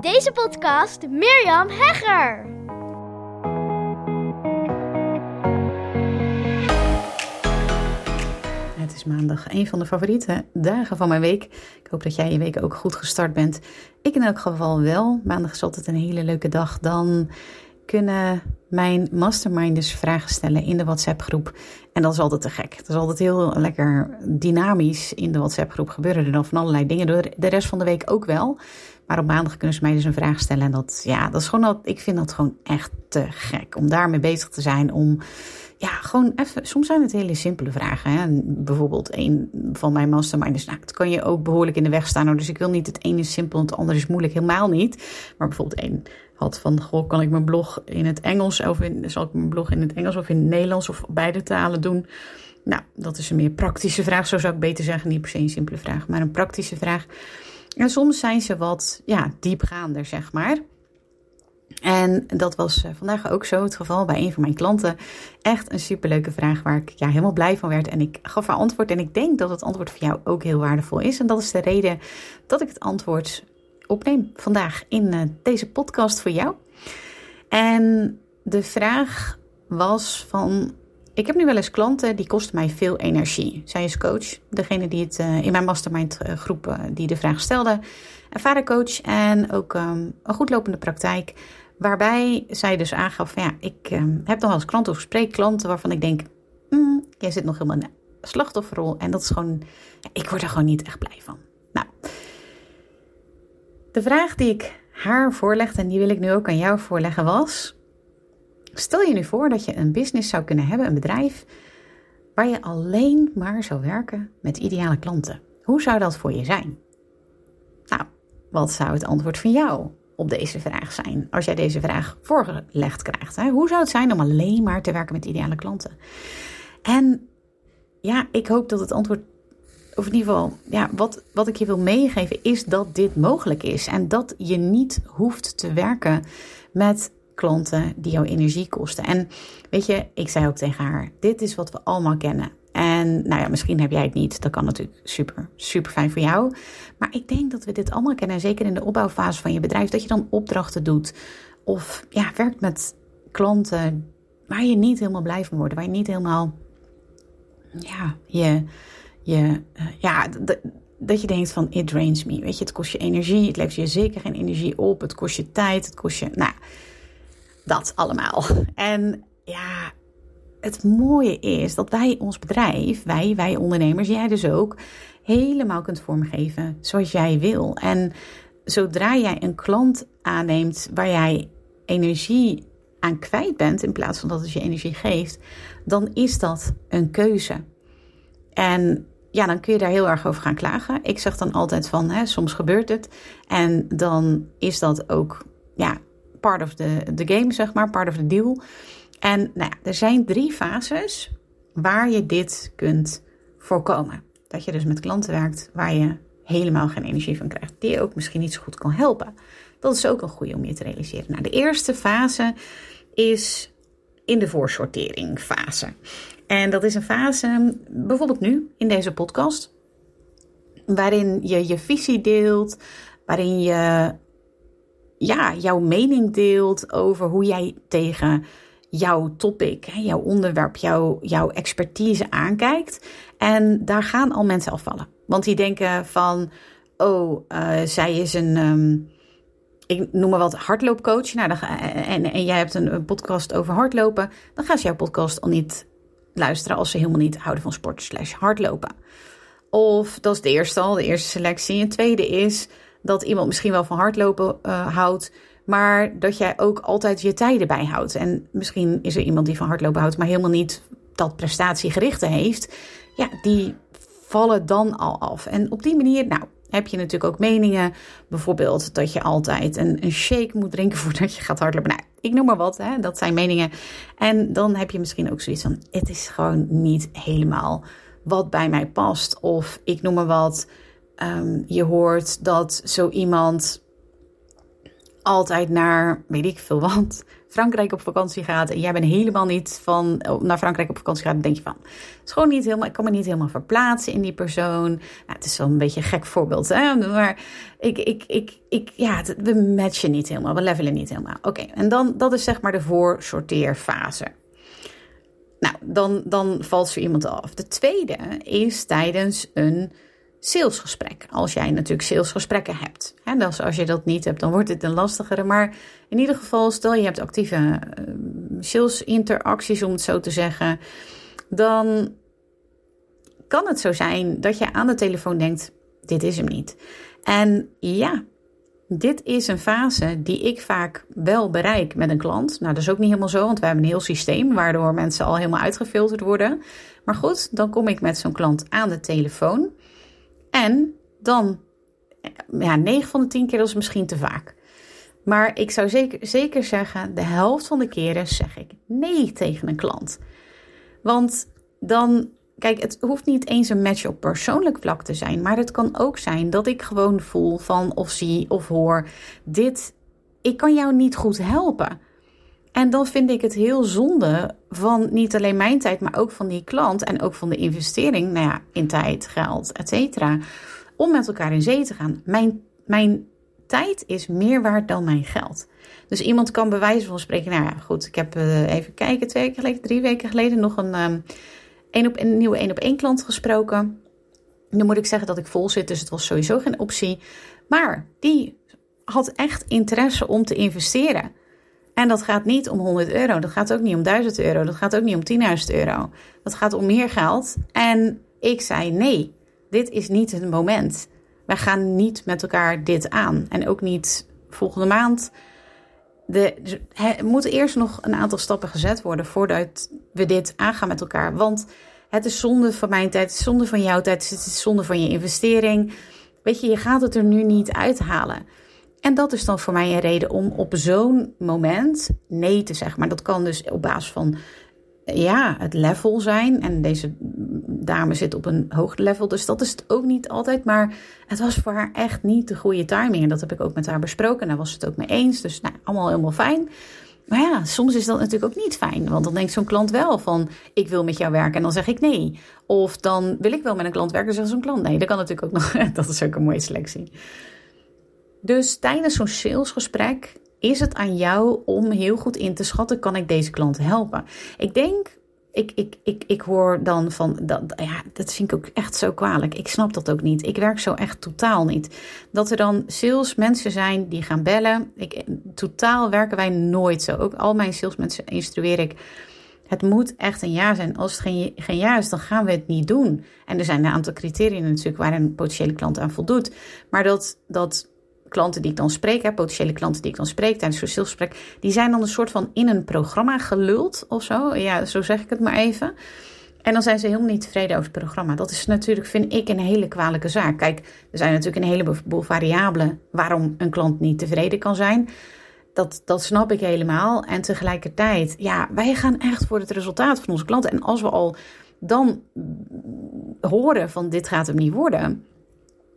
Deze podcast Mirjam Hegger. Het is maandag, een van de favoriete dagen van mijn week. Ik hoop dat jij je week ook goed gestart bent. Ik in elk geval wel. Maandag is altijd een hele leuke dag. Dan kunnen mijn masterminders vragen stellen in de WhatsApp-groep. En dat is altijd te gek. Het is altijd heel lekker dynamisch in de WhatsApp-groep. Gebeuren er dan van allerlei dingen. De rest van de week ook wel. Maar op maandag kunnen ze mij dus een vraag stellen. En dat, ja, dat is gewoon, ik vind dat gewoon echt te gek. Om daarmee bezig te zijn. Om, ja, gewoon even. Soms zijn het hele simpele vragen. Hè? Bijvoorbeeld een van mijn masterminders. Nou, het kan je ook behoorlijk in de weg staan. Dus ik wil niet het ene is simpel en het andere is moeilijk. Helemaal niet. Maar bijvoorbeeld één had van, goh, kan ik mijn blog in het Engels of in, zal ik mijn blog in het Engels of in het Nederlands of beide talen doen? Nou, dat is een meer praktische vraag, zo zou ik beter zeggen. Niet per se een simpele vraag, maar een praktische vraag. En soms zijn ze wat ja, diepgaander, zeg maar. En dat was eh, vandaag ook zo het geval bij een van mijn klanten. Echt een superleuke vraag waar ik ja, helemaal blij van werd. En ik gaf haar antwoord. En ik denk dat het antwoord voor jou ook heel waardevol is. En dat is de reden dat ik het antwoord opneem vandaag in uh, deze podcast voor jou. En de vraag was van, ik heb nu wel eens klanten die kosten mij veel energie. Zij is coach, degene die het uh, in mijn mastermind uh, groep die de vraag stelde. Ervaren coach en ook um, een goedlopende praktijk. Waarbij zij dus aangaf ja, ik um, heb wel eens klanten of spreek klanten waarvan ik denk, mm, jij zit nog helemaal in de slachtofferrol. En dat is gewoon, ik word er gewoon niet echt blij van. Nou, de vraag die ik haar voorlegde, en die wil ik nu ook aan jou voorleggen, was: Stel je nu voor dat je een business zou kunnen hebben, een bedrijf, waar je alleen maar zou werken met ideale klanten. Hoe zou dat voor je zijn? Nou, wat zou het antwoord van jou op deze vraag zijn als jij deze vraag voorgelegd krijgt? Hè? Hoe zou het zijn om alleen maar te werken met ideale klanten? En ja, ik hoop dat het antwoord of in ieder geval, ja, wat, wat ik je wil meegeven is dat dit mogelijk is. En dat je niet hoeft te werken met klanten die jouw energie kosten. En weet je, ik zei ook tegen haar: dit is wat we allemaal kennen. En nou ja, misschien heb jij het niet. Dat kan natuurlijk super, super fijn voor jou. Maar ik denk dat we dit allemaal kennen. Zeker in de opbouwfase van je bedrijf. Dat je dan opdrachten doet. Of ja, werkt met klanten waar je niet helemaal blij van wordt. Waar je niet helemaal ja, je je, uh, ja, dat je denkt van it drains me. Weet je, het kost je energie, het levert je zeker geen energie op, het kost je tijd, het kost je, nou, dat allemaal. En ja, het mooie is dat wij ons bedrijf, wij, wij ondernemers, jij dus ook, helemaal kunt vormgeven zoals jij wil. En zodra jij een klant aanneemt waar jij energie aan kwijt bent, in plaats van dat het je energie geeft, dan is dat een keuze. En ja, dan kun je daar heel erg over gaan klagen. Ik zeg dan altijd van, hè, soms gebeurt het. En dan is dat ook, ja, part of the, the game, zeg maar, part of the deal. En nou ja, er zijn drie fases waar je dit kunt voorkomen. Dat je dus met klanten werkt waar je helemaal geen energie van krijgt. Die je ook misschien niet zo goed kan helpen. Dat is ook een goede om je te realiseren. Nou, de eerste fase is in de voorsortering fase. En dat is een fase, bijvoorbeeld nu in deze podcast, waarin je je visie deelt, waarin je ja, jouw mening deelt over hoe jij tegen jouw topic, jouw onderwerp, jouw, jouw expertise aankijkt. En daar gaan al mensen afvallen. Want die denken van, oh, uh, zij is een, um, ik noem maar wat, hardloopcoach. Nou, dan, en, en jij hebt een, podcast over hardlopen. Dan gaat jouw podcast al niet luisteren als ze helemaal niet houden van sport slash hardlopen. Of dat is de eerste al, de eerste selectie. Een tweede is dat iemand misschien wel van hardlopen uh, houdt, maar dat jij ook altijd je tijden bijhoudt. En misschien is er iemand die van hardlopen houdt, maar helemaal niet dat prestatiegerichte heeft. Ja, die vallen dan al af. En op die manier, nou, heb je natuurlijk ook meningen. Bijvoorbeeld dat je altijd een, een shake moet drinken voordat je gaat hardlopen. Nou, ik noem maar wat, hè, dat zijn meningen. En dan heb je misschien ook zoiets van: het is gewoon niet helemaal wat bij mij past. Of ik noem maar wat. Um, je hoort dat zo iemand altijd naar, weet ik veel wat, Frankrijk op vakantie gaat en jij bent helemaal niet van naar Frankrijk op vakantie gaat, dan denk je van, het is gewoon niet helemaal, ik kan me niet helemaal verplaatsen in die persoon. Nou, het is wel een beetje een gek voorbeeld, hè? maar ik, ik, ik, ik, ja, we matchen niet helemaal, we levelen niet helemaal. Oké, en dan, dat is zeg maar de voorsorteerfase. Nou, dan, dan valt zo iemand af. De tweede is tijdens een salesgesprek. Als jij natuurlijk salesgesprekken hebt. Hè, dus als je dat niet hebt, dan wordt het een lastigere. Maar in ieder geval, stel je hebt actieve uh, salesinteracties, om het zo te zeggen. Dan kan het zo zijn dat je aan de telefoon denkt: dit is hem niet. En ja, dit is een fase die ik vaak wel bereik met een klant. Nou, dat is ook niet helemaal zo, want we hebben een heel systeem waardoor mensen al helemaal uitgefilterd worden. Maar goed, dan kom ik met zo'n klant aan de telefoon. En dan, ja, 9 van de 10 keer is misschien te vaak. Maar ik zou zeker, zeker zeggen, de helft van de keren zeg ik nee tegen een klant. Want dan, kijk, het hoeft niet eens een match op persoonlijk vlak te zijn. Maar het kan ook zijn dat ik gewoon voel van of zie of hoor, dit, ik kan jou niet goed helpen. En dan vind ik het heel zonde van niet alleen mijn tijd, maar ook van die klant en ook van de investering, nou ja, in tijd, geld, et cetera, om met elkaar in zee te gaan. Mijn, mijn tijd is meer waard dan mijn geld. Dus iemand kan bij wijze van spreken, nou ja, goed, ik heb uh, even kijken, twee weken geleden, drie weken geleden nog een, um, een, op, een nieuwe één op één klant gesproken. Nu moet ik zeggen dat ik vol zit, dus het was sowieso geen optie. Maar die had echt interesse om te investeren. En dat gaat niet om 100 euro, dat gaat ook niet om 1000 euro, dat gaat ook niet om 10.000 euro. Dat gaat om meer geld. En ik zei nee, dit is niet het moment. Wij gaan niet met elkaar dit aan. En ook niet volgende maand. De, er moeten eerst nog een aantal stappen gezet worden voordat we dit aangaan met elkaar. Want het is zonde van mijn tijd, het is zonde van jouw tijd, het is zonde van je investering. Weet je, je gaat het er nu niet uithalen. En dat is dan voor mij een reden om op zo'n moment nee te zeggen. Maar dat kan dus op basis van ja, het level zijn. En deze dame zit op een hoog level, dus dat is het ook niet altijd. Maar het was voor haar echt niet de goede timing. En dat heb ik ook met haar besproken. En daar was het ook mee eens. Dus nou, allemaal helemaal fijn. Maar ja, soms is dat natuurlijk ook niet fijn. Want dan denkt zo'n klant wel van, ik wil met jou werken. En dan zeg ik nee. Of dan wil ik wel met een klant werken. En zegt zo'n klant nee. Dat kan natuurlijk ook nog. Dat is ook een mooie selectie. Dus tijdens zo'n salesgesprek is het aan jou om heel goed in te schatten: kan ik deze klant helpen? Ik denk. Ik, ik, ik, ik hoor dan van, dat, ja, dat vind ik ook echt zo kwalijk. Ik snap dat ook niet. Ik werk zo echt totaal niet. Dat er dan salesmensen zijn die gaan bellen. Ik, totaal werken wij nooit zo. Ook al mijn salesmensen instrueer ik. Het moet echt een ja zijn. Als het geen, geen ja is, dan gaan we het niet doen. En er zijn een aantal criteria natuurlijk waar een potentiële klant aan voldoet. Maar dat, dat klanten die ik dan spreek, hè, potentiële klanten die ik dan spreek tijdens zo'n salesgesprek, die zijn dan een soort van in een programma geluld of zo. Ja, zo zeg ik het maar even. En dan zijn ze helemaal niet tevreden over het programma. Dat is natuurlijk, vind ik, een hele kwalijke zaak. Kijk, er zijn natuurlijk een heleboel variabelen waarom een klant niet tevreden kan zijn. Dat, dat snap ik helemaal. En tegelijkertijd, ja, wij gaan echt voor het resultaat van onze klanten. En als we al dan horen van dit gaat hem niet worden,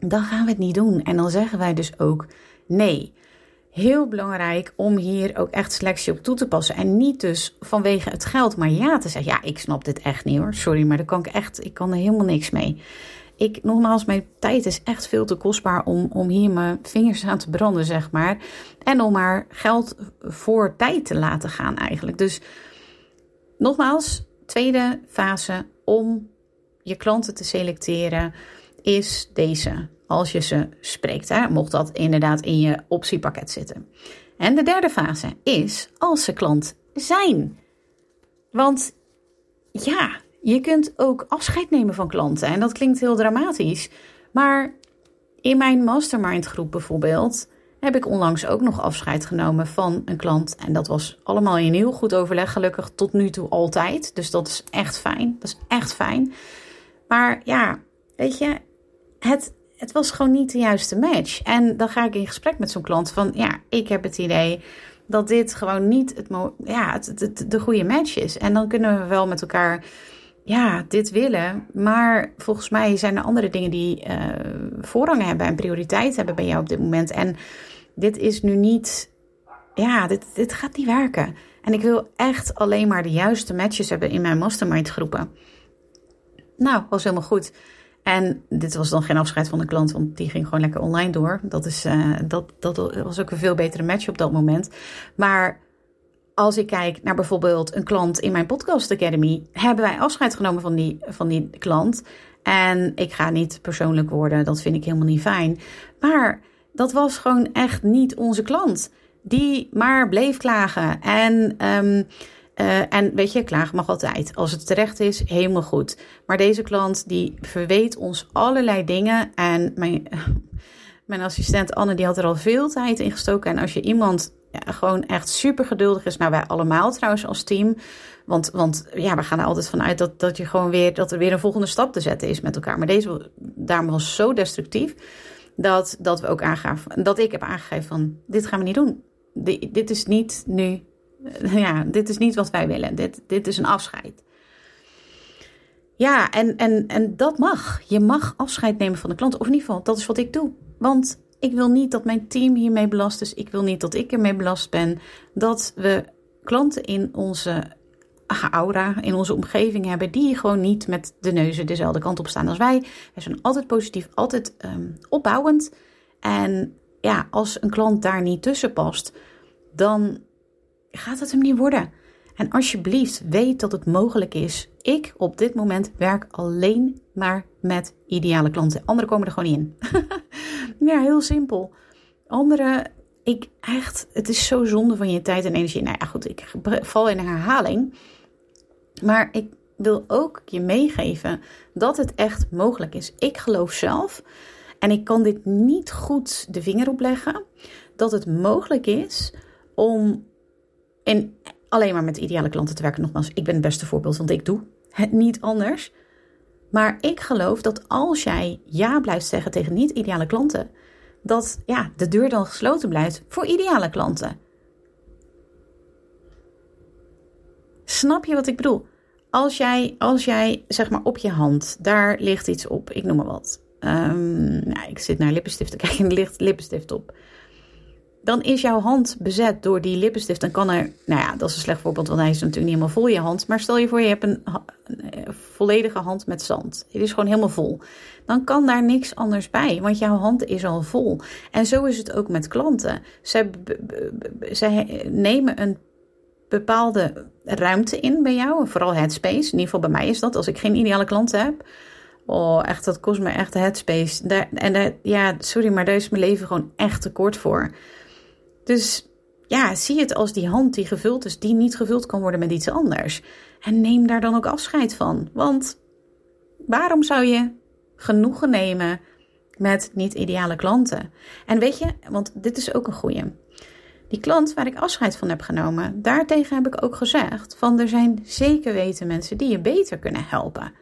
dan gaan we het niet doen. En dan zeggen wij dus ook nee. Heel belangrijk om hier ook echt selectie op toe te passen. En niet dus vanwege het geld, maar ja te zeggen. Ja, ik snap dit echt niet hoor. Sorry, maar daar kan ik echt, ik kan er helemaal niks mee. Ik, nogmaals, mijn tijd is echt veel te kostbaar om, om hier mijn vingers aan te branden, zeg maar. En om maar geld voor tijd te laten gaan eigenlijk. Dus nogmaals, tweede fase om je klanten te selecteren is deze. Als je ze spreekt, hè, mocht dat inderdaad in je optiepakket zitten. En de derde fase is als ze klant zijn. Want ja, je kunt ook afscheid nemen van klanten. En dat klinkt heel dramatisch. Maar in mijn mastermind groep bijvoorbeeld heb ik onlangs ook nog afscheid genomen van een klant. En dat was allemaal in heel goed overleg, gelukkig tot nu toe altijd. Dus dat is echt fijn. Dat is echt fijn. Maar ja, weet je, het, het was gewoon niet de juiste match. En dan ga ik in gesprek met zo'n klant van, ja, ik heb het idee dat dit gewoon niet het, ja, het, het, de goede match is. En dan kunnen we wel met elkaar, ja, dit willen. Maar volgens mij zijn er andere dingen die uh, voorrang hebben en prioriteit hebben bij jou op dit moment. En dit is nu niet ja, dit, dit gaat niet werken. En ik wil echt alleen maar de juiste matches hebben in mijn mastermind groepen. Nou, was helemaal goed. En dit was dan geen afscheid van de klant, want die ging gewoon lekker online door. Dat, is, uh, dat, dat was ook een veel betere match op dat moment. Maar als ik kijk naar bijvoorbeeld een klant in mijn Podcast Academy, hebben wij afscheid genomen van die, van die klant. En ik ga niet persoonlijk worden, dat vind ik helemaal niet fijn. Maar dat was gewoon echt niet onze klant. Die maar bleef klagen. En, um, uh, en weet je, klagen mag altijd. Als het terecht is, helemaal goed. Maar deze klant die verweet ons allerlei dingen. En mijn, mijn assistent Anne die had er al veel tijd in gestoken. En als je iemand ja, gewoon echt super geduldig is. Nou, wij allemaal trouwens als team. Want, want ja, we gaan er altijd vanuit dat, dat, je gewoon weer, dat er weer een volgende stap te zetten is met elkaar. Maar deze daarom was zo destructief. Dat, dat we ook aangaven. Dat ik heb aangegeven van dit gaan we niet doen. Dit, dit is niet nu. Ja, dit is niet wat wij willen. Dit, dit is een afscheid. Ja, en, en, en dat mag. Je mag afscheid nemen van de klant. Of in ieder geval, dat is wat ik doe. Want ik wil niet dat mijn team hiermee belast is. Ik wil niet dat ik ermee belast ben. Dat we klanten in onze aura, in onze omgeving hebben, die gewoon niet met de neuzen dezelfde kant op staan als wij. We zijn altijd positief, altijd um, opbouwend. En ja, als een klant daar niet tussen past, dan gaat het hem niet worden. En alsjeblieft, weet dat het mogelijk is. Ik op dit moment werk alleen maar met ideale klanten. Anderen komen er gewoon niet in. ja, heel simpel. Anderen, ik echt, het is zo zonde van je tijd en energie. Nou ja, goed, ik val in herhaling. Maar ik wil ook je meegeven dat het echt mogelijk is. Ik geloof zelf, en ik kan dit niet goed de vinger op leggen, dat het mogelijk is om in alleen maar met ideale klanten te werken. Nogmaals, ik ben het beste voorbeeld, want ik doe het niet anders. Maar ik geloof dat als jij ja blijft zeggen tegen niet-ideale klanten, dat ja, de deur dan gesloten blijft voor ideale klanten. Snap je wat ik bedoel? Als jij, als jij zeg maar op je hand, daar ligt iets op, ik noem maar wat. Um, nou, ik zit naar lippenstift te kijken en er ligt lippenstift op dan is jouw hand bezet door die lippenstift. Dan kan er, nou ja, dat is een slecht voorbeeld, want hij is natuurlijk niet helemaal vol je hand. Maar stel je voor, je hebt een, een volledige hand met zand. Het is gewoon helemaal vol. Dan kan daar niks anders bij, want jouw hand is al vol. En zo is het ook met klanten. Zij, zij nemen een bepaalde ruimte in bij jou, vooral headspace. In ieder geval bij mij is dat, als ik geen ideale klanten heb. Oh, echt, dat kost me echt headspace. Daar, en daar, ja, sorry, maar daar is mijn leven gewoon echt te kort voor. Dus ja, zie het als die hand die gevuld is, die niet gevuld kan worden met iets anders. En neem daar dan ook afscheid van. Want waarom zou je genoegen nemen met niet-ideale klanten? En weet je, want dit is ook een goeie. Die klant waar ik afscheid van heb genomen, daartegen heb ik ook gezegd: van er zijn zeker weten mensen die je beter kunnen helpen.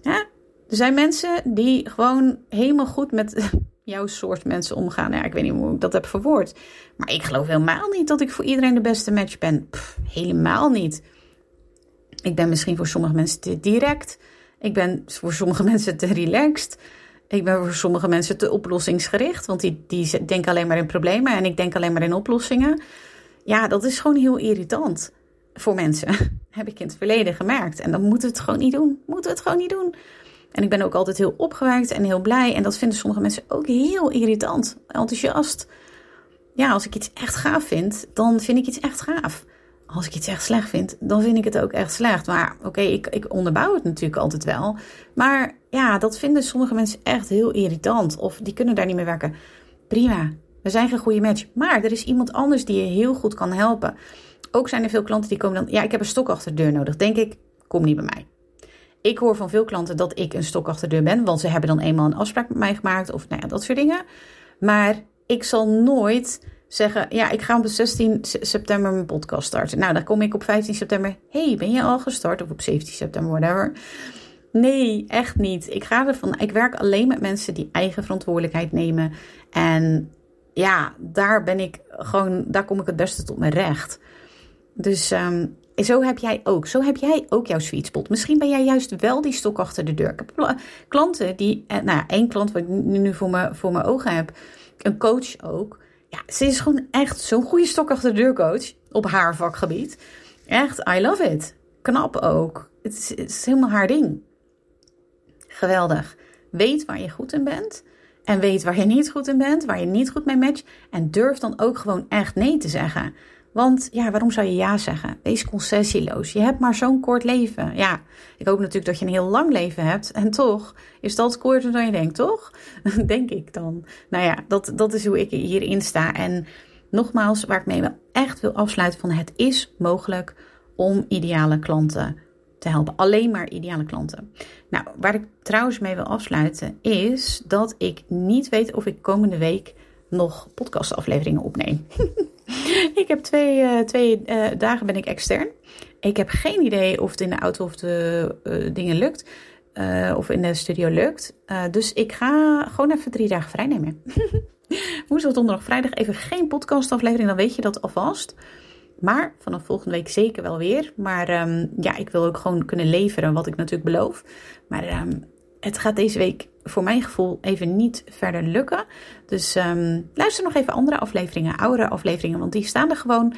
Ja? Er zijn mensen die gewoon helemaal goed met jouw soort mensen omgaan. Ja, ik weet niet hoe ik dat heb verwoord. Maar ik geloof helemaal niet dat ik voor iedereen de beste match ben. helemaal niet. Ik ben misschien voor sommige mensen te direct. Ik ben voor sommige mensen te relaxed. Ik ben voor sommige mensen te oplossingsgericht. Want die, die denken alleen maar in problemen. En ik denk alleen maar in oplossingen. Ja, dat is gewoon heel irritant voor mensen. Heb ik in het verleden gemerkt. En dan moeten we het gewoon niet doen. Moeten we het gewoon niet doen. En ik ben ook altijd heel opgewekt en heel blij. En dat vinden sommige mensen ook heel irritant, enthousiast. Ja, als ik iets echt gaaf vind, dan vind ik iets echt gaaf. Als ik iets echt slecht vind, dan vind ik het ook echt slecht. Maar oké, ik, ik onderbouw het natuurlijk altijd wel. Maar ja, dat vinden sommige mensen echt heel irritant. Of die kunnen daar niet mee werken. Prima, we zijn geen goede match. Maar er is iemand anders die je heel goed kan helpen. Ook zijn er veel klanten die komen dan... Ja, ik heb een stok achter de deur nodig. Denk ik, kom niet bij mij. Ik hoor van veel klanten dat ik een stok achter de deur ben, want ze hebben dan eenmaal een afspraak met mij gemaakt of nou ja, dat soort dingen. Maar ik zal nooit zeggen, ja, ik ga op 16 september mijn podcast starten. Nou, dan kom ik op 15 september, hey, ben je al gestart? Of op 17 september, whatever. Nee, echt niet. Ik ga ervan, ik werk alleen met mensen die eigen verantwoordelijkheid nemen. En ja, daar ben ik gewoon, daar kom ik het beste tot mijn recht. Dus um, zo heb jij ook. Zo heb jij ook jouw sweet spot. Misschien ben jij juist wel die stok achter de deur. Ik heb klanten die, eh, nou één klant wat ik nu voor mijn, voor mijn ogen heb, een coach ook. ja, ze is gewoon echt zo'n goede stok achter de deurcoach op haar vakgebied. Echt, I love it. Knap ook. Het is, het is helemaal haar ding. Geweldig. Weet waar je goed in bent. En weet waar je niet goed in bent, waar je niet goed mee matcht. En durf dan ook gewoon echt nee te zeggen. Want ja, waarom zou je ja zeggen? Wees concessieloos. Je hebt maar zo'n kort leven. Ja, ik hoop natuurlijk dat je een heel lang leven hebt. En toch is dat korter dan je denkt, toch? Denk ik dan. Nou ja, dat, dat is hoe ik hierin sta. En nogmaals, waar ik mee echt wil afsluiten van het is mogelijk om ideale klanten te helpen. Alleen maar ideale klanten. Nou, waar ik trouwens mee wil afsluiten is dat ik niet weet of ik komende week nog podcastafleveringen opneem. ik heb twee, uh, twee uh, dagen ben ik extern. Ik heb geen idee of het in de auto of de uh, dingen lukt. of in de studio lukt. dus ik ga gewoon even drie dagen vrij nemen. Woensdag, donderdag, vrijdag even geen podcastaflevering. Dan weet je dat alvast. Maar vanaf volgende week zeker wel weer. Maar um, ja, ik wil ook gewoon kunnen leveren wat ik natuurlijk beloof. Maar um, het gaat deze week voor mijn gevoel even niet verder lukken. Dus um, luister nog even andere afleveringen, oudere afleveringen, want die staan er gewoon.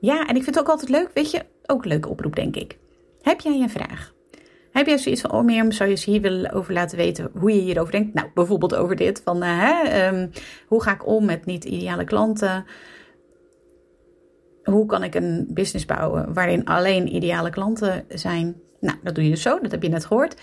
ja, en ik vind het ook altijd leuk, weet je, ook een leuke oproep denk ik. Heb jij een vraag? Heb jij zoiets van, oh Mirjam, zou je ze hier willen over laten weten hoe je hierover denkt? Nou, bijvoorbeeld over dit, van uh, hè, hoe ga ik om met niet-ideale klanten? hoe kan ik een business bouwen waarin alleen ideale klanten zijn? Nou, dat doe je dus zo, dat heb je net gehoord.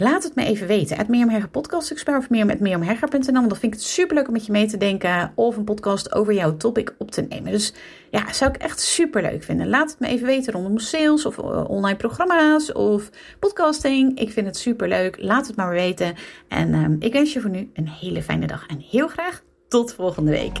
Laat het me even weten. Het Mirjam Hegger podcast expert of meer met mirjamhegger.nl. Want dan vind ik het superleuk om met je mee te denken of een podcast over jouw topic op te nemen. Dus ja, zou ik echt super leuk vinden. Laat het me even weten rondom sales of eh, online programma's of podcasting. Ik vind het super leuk. Laat het maar weten. En um, ik wens je voor nu een hele fijne dag en heel graag tot volgende week.